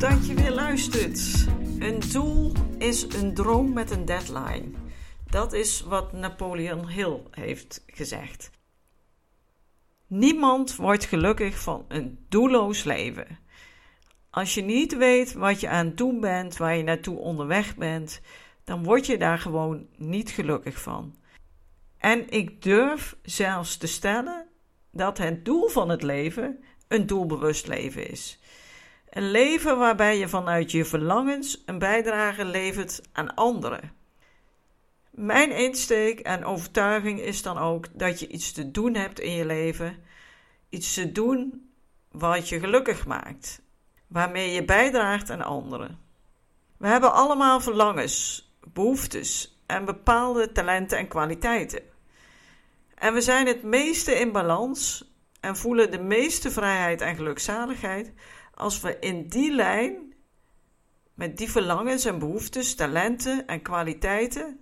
Dat je weer luistert. Een doel is een droom met een deadline. Dat is wat Napoleon Hill heeft gezegd. Niemand wordt gelukkig van een doelloos leven. Als je niet weet wat je aan het doen bent, waar je naartoe onderweg bent, dan word je daar gewoon niet gelukkig van. En ik durf zelfs te stellen dat het doel van het leven een doelbewust leven is. Een leven waarbij je vanuit je verlangens een bijdrage levert aan anderen. Mijn insteek en overtuiging is dan ook dat je iets te doen hebt in je leven, iets te doen wat je gelukkig maakt, waarmee je bijdraagt aan anderen. We hebben allemaal verlangens, behoeftes en bepaalde talenten en kwaliteiten. En we zijn het meeste in balans en voelen de meeste vrijheid en gelukzaligheid als we in die lijn met die verlangens en behoeftes, talenten en kwaliteiten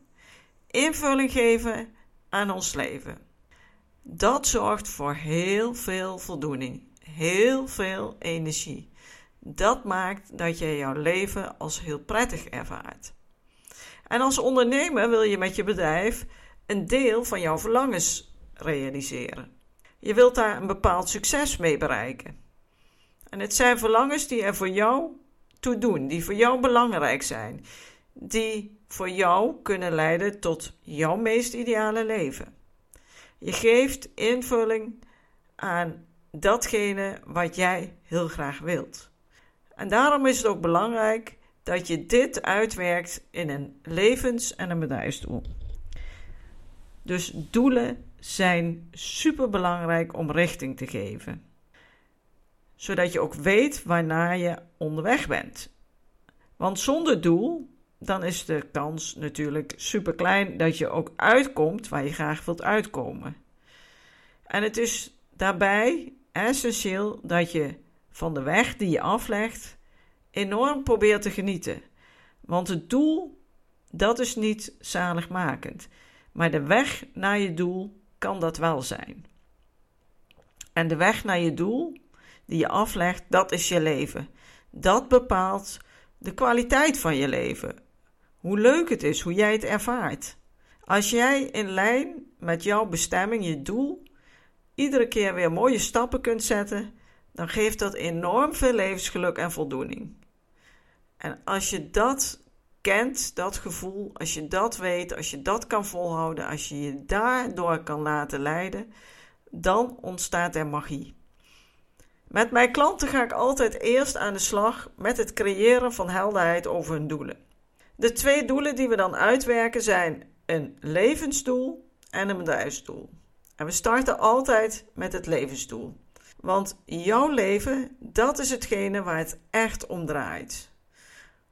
invulling geven aan ons leven. Dat zorgt voor heel veel voldoening, heel veel energie. Dat maakt dat je jouw leven als heel prettig ervaart. En als ondernemer wil je met je bedrijf een deel van jouw verlangens realiseren. Je wilt daar een bepaald succes mee bereiken. En het zijn verlangens die er voor jou toe doen, die voor jou belangrijk zijn, die voor jou kunnen leiden tot jouw meest ideale leven. Je geeft invulling aan datgene wat jij heel graag wilt. En daarom is het ook belangrijk dat je dit uitwerkt in een levens- en een bedrijfsdoel. Dus doelen zijn super belangrijk om richting te geven, zodat je ook weet waarnaar je onderweg bent. Want zonder doel, dan is de kans natuurlijk super klein dat je ook uitkomt waar je graag wilt uitkomen. En het is daarbij essentieel dat je van de weg die je aflegt enorm probeert te genieten. Want het doel, dat is niet zaligmakend. Maar de weg naar je doel kan dat wel zijn. En de weg naar je doel, die je aflegt, dat is je leven. Dat bepaalt de kwaliteit van je leven. Hoe leuk het is, hoe jij het ervaart. Als jij in lijn met jouw bestemming, je doel, iedere keer weer mooie stappen kunt zetten, dan geeft dat enorm veel levensgeluk en voldoening. En als je dat kent, dat gevoel, als je dat weet, als je dat kan volhouden, als je je daardoor kan laten leiden, dan ontstaat er magie. Met mijn klanten ga ik altijd eerst aan de slag met het creëren van helderheid over hun doelen. De twee doelen die we dan uitwerken zijn een levensdoel en een bedrijfsdoel. En we starten altijd met het levensdoel. Want jouw leven, dat is hetgene waar het echt om draait.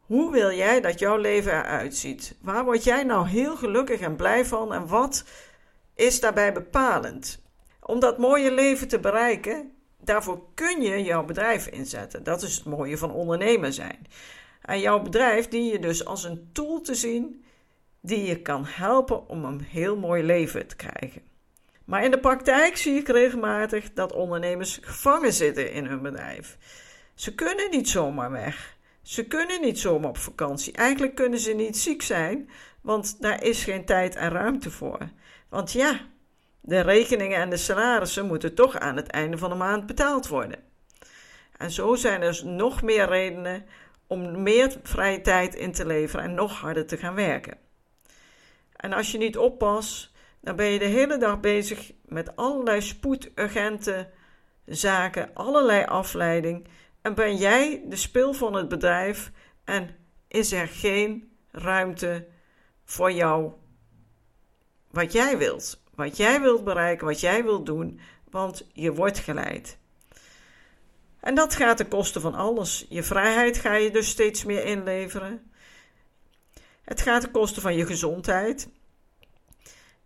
Hoe wil jij dat jouw leven eruit ziet? Waar word jij nou heel gelukkig en blij van en wat is daarbij bepalend? Om dat mooie leven te bereiken, daarvoor kun je jouw bedrijf inzetten. Dat is het mooie van ondernemer zijn. En jouw bedrijf dien je dus als een tool te zien die je kan helpen om een heel mooi leven te krijgen. Maar in de praktijk zie ik regelmatig dat ondernemers gevangen zitten in hun bedrijf. Ze kunnen niet zomaar weg. Ze kunnen niet zomaar op vakantie. Eigenlijk kunnen ze niet ziek zijn, want daar is geen tijd en ruimte voor. Want ja, de rekeningen en de salarissen moeten toch aan het einde van de maand betaald worden. En zo zijn er nog meer redenen om meer vrije tijd in te leveren en nog harder te gaan werken. En als je niet oppast, dan ben je de hele dag bezig met allerlei spoedurgente zaken, allerlei afleiding en ben jij de spil van het bedrijf en is er geen ruimte voor jou wat jij wilt. Wat jij wilt bereiken, wat jij wilt doen, want je wordt geleid. En dat gaat ten koste van alles. Je vrijheid ga je dus steeds meer inleveren. Het gaat ten koste van je gezondheid.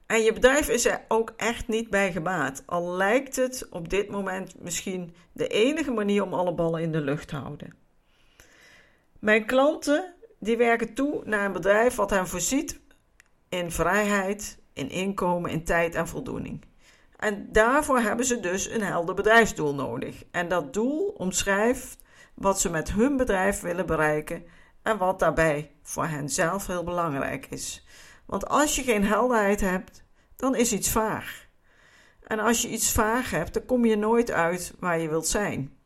En je bedrijf is er ook echt niet bij gebaat. Al lijkt het op dit moment misschien de enige manier om alle ballen in de lucht te houden. Mijn klanten die werken toe naar een bedrijf wat hen voorziet in vrijheid, in inkomen, in tijd en voldoening. En daarvoor hebben ze dus een helder bedrijfsdoel nodig. En dat doel omschrijft wat ze met hun bedrijf willen bereiken en wat daarbij voor hen zelf heel belangrijk is. Want als je geen helderheid hebt, dan is iets vaag. En als je iets vaag hebt, dan kom je nooit uit waar je wilt zijn.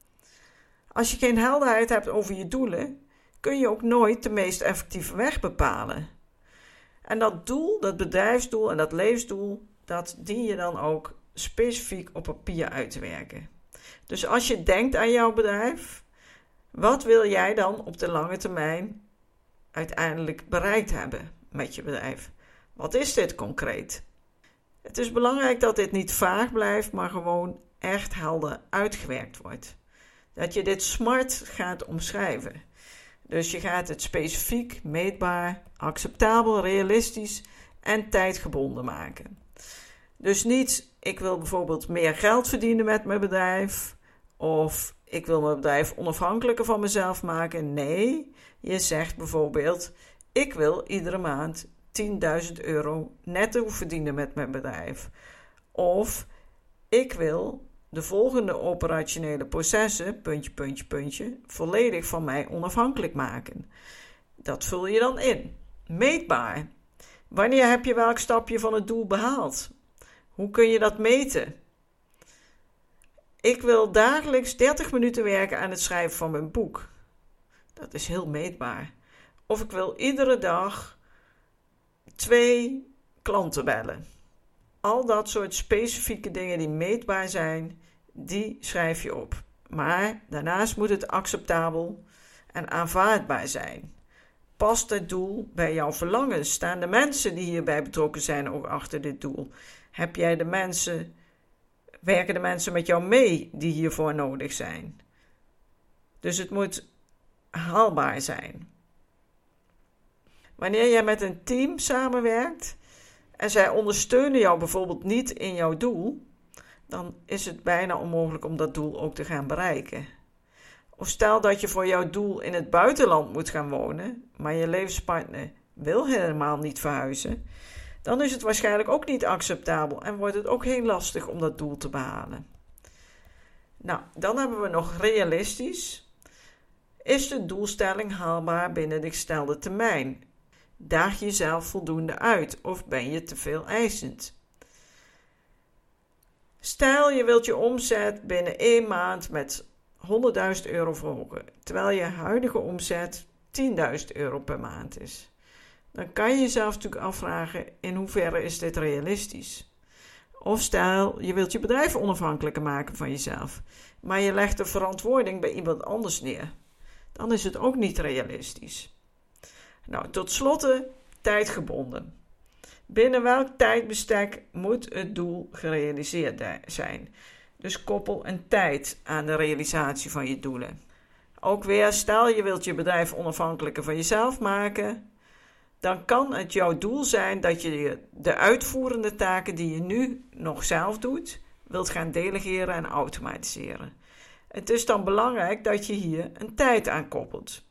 Als je geen helderheid hebt over je doelen, kun je ook nooit de meest effectieve weg bepalen. En dat doel, dat bedrijfsdoel en dat levensdoel, dat dien je dan ook specifiek op papier uit te werken. Dus als je denkt aan jouw bedrijf, wat wil jij dan op de lange termijn uiteindelijk bereikt hebben met je bedrijf? Wat is dit concreet? Het is belangrijk dat dit niet vaag blijft, maar gewoon echt helder uitgewerkt wordt. Dat je dit smart gaat omschrijven. Dus je gaat het specifiek, meetbaar, acceptabel, realistisch en tijdgebonden maken. Dus niet, ik wil bijvoorbeeld meer geld verdienen met mijn bedrijf. Of ik wil mijn bedrijf onafhankelijker van mezelf maken. Nee, je zegt bijvoorbeeld, ik wil iedere maand 10.000 euro netto verdienen met mijn bedrijf. Of ik wil de volgende operationele processen, puntje, puntje, puntje, volledig van mij onafhankelijk maken. Dat vul je dan in. Meetbaar. Wanneer heb je welk stapje van het doel behaald? Hoe kun je dat meten? Ik wil dagelijks 30 minuten werken aan het schrijven van mijn boek. Dat is heel meetbaar. Of ik wil iedere dag twee klanten bellen. Al dat soort specifieke dingen die meetbaar zijn, die schrijf je op. Maar daarnaast moet het acceptabel en aanvaardbaar zijn. Past het doel bij jouw verlangens? Staan de mensen die hierbij betrokken zijn ook achter dit doel? Heb jij de mensen, werken de mensen met jou mee die hiervoor nodig zijn? Dus het moet haalbaar zijn. Wanneer jij met een team samenwerkt en zij ondersteunen jou bijvoorbeeld niet in jouw doel, dan is het bijna onmogelijk om dat doel ook te gaan bereiken. Of stel dat je voor jouw doel in het buitenland moet gaan wonen, maar je levenspartner wil helemaal niet verhuizen, dan is het waarschijnlijk ook niet acceptabel en wordt het ook heel lastig om dat doel te behalen. Nou, dan hebben we nog realistisch. Is de doelstelling haalbaar binnen de gestelde termijn? Daag jezelf voldoende uit of ben je te veel eisend? Stel je wilt je omzet binnen één maand met 100.000 euro verhogen, terwijl je huidige omzet 10.000 euro per maand is. Dan kan je jezelf natuurlijk afvragen in hoeverre is dit realistisch? Of stel je wilt je bedrijf onafhankelijker maken van jezelf, maar je legt de verantwoording bij iemand anders neer. Dan is het ook niet realistisch. Nou, tot slotte tijdgebonden. Binnen welk tijdbestek moet het doel gerealiseerd zijn? Dus koppel een tijd aan de realisatie van je doelen. Ook weer, stel je wilt je bedrijf onafhankelijker van jezelf maken, dan kan het jouw doel zijn dat je de uitvoerende taken die je nu nog zelf doet, wilt gaan delegeren en automatiseren. Het is dan belangrijk dat je hier een tijd aan koppelt.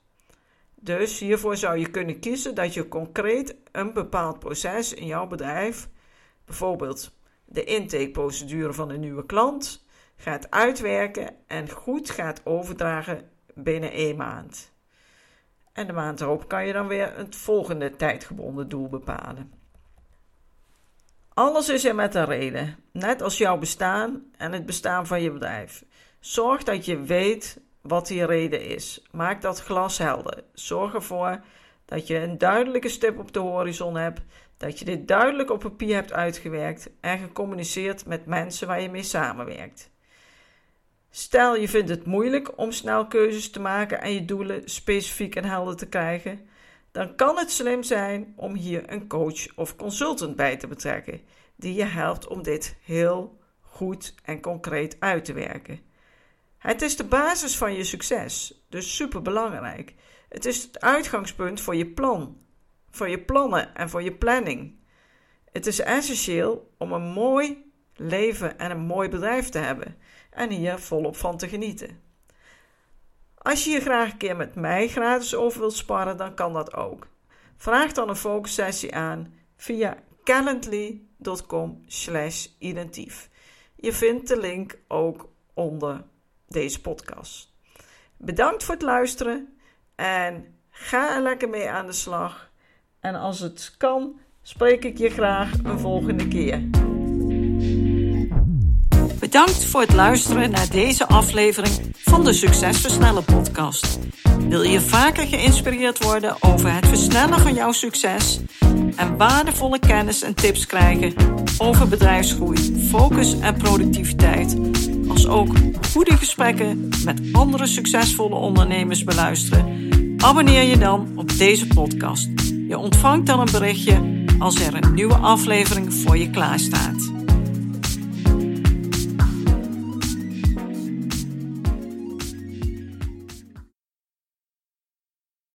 Dus hiervoor zou je kunnen kiezen dat je concreet een bepaald proces in jouw bedrijf, bijvoorbeeld de intakeprocedure van een nieuwe klant, gaat uitwerken en goed gaat overdragen binnen één maand. En de maand erop kan je dan weer het volgende tijdgebonden doel bepalen. Alles is er met een reden, net als jouw bestaan en het bestaan van je bedrijf. Zorg dat je weet wat die reden is. Maak dat glashelder. Zorg ervoor dat je een duidelijke stip op de horizon hebt, dat je dit duidelijk op papier hebt uitgewerkt en gecommuniceerd met mensen waar je mee samenwerkt. Stel je vindt het moeilijk om snel keuzes te maken en je doelen specifiek en helder te krijgen, dan kan het slim zijn om hier een coach of consultant bij te betrekken, die je helpt om dit heel goed en concreet uit te werken. Het is de basis van je succes, dus super belangrijk. Het is het uitgangspunt voor je plan, voor je plannen en voor je planning. Het is essentieel om een mooi leven en een mooi bedrijf te hebben en hier volop van te genieten. Als je hier graag een keer met mij gratis over wilt sparren, dan kan dat ook. Vraag dan een focussessie aan via calendly.com slash identief. Je vindt de link ook onder deze podcast. Bedankt voor het luisteren en ga er lekker mee aan de slag. En als het kan, spreek ik je graag een volgende keer. Bedankt voor het luisteren naar deze aflevering van de Succesversnellen podcast. Wil je vaker geïnspireerd worden over het versnellen van jouw succes en waardevolle kennis en tips krijgen over bedrijfsgroei, focus en productiviteit, als ook goede gesprekken met andere succesvolle ondernemers beluisteren? Abonneer je dan op deze podcast. Je ontvangt dan een berichtje als er een nieuwe aflevering voor je klaarstaat.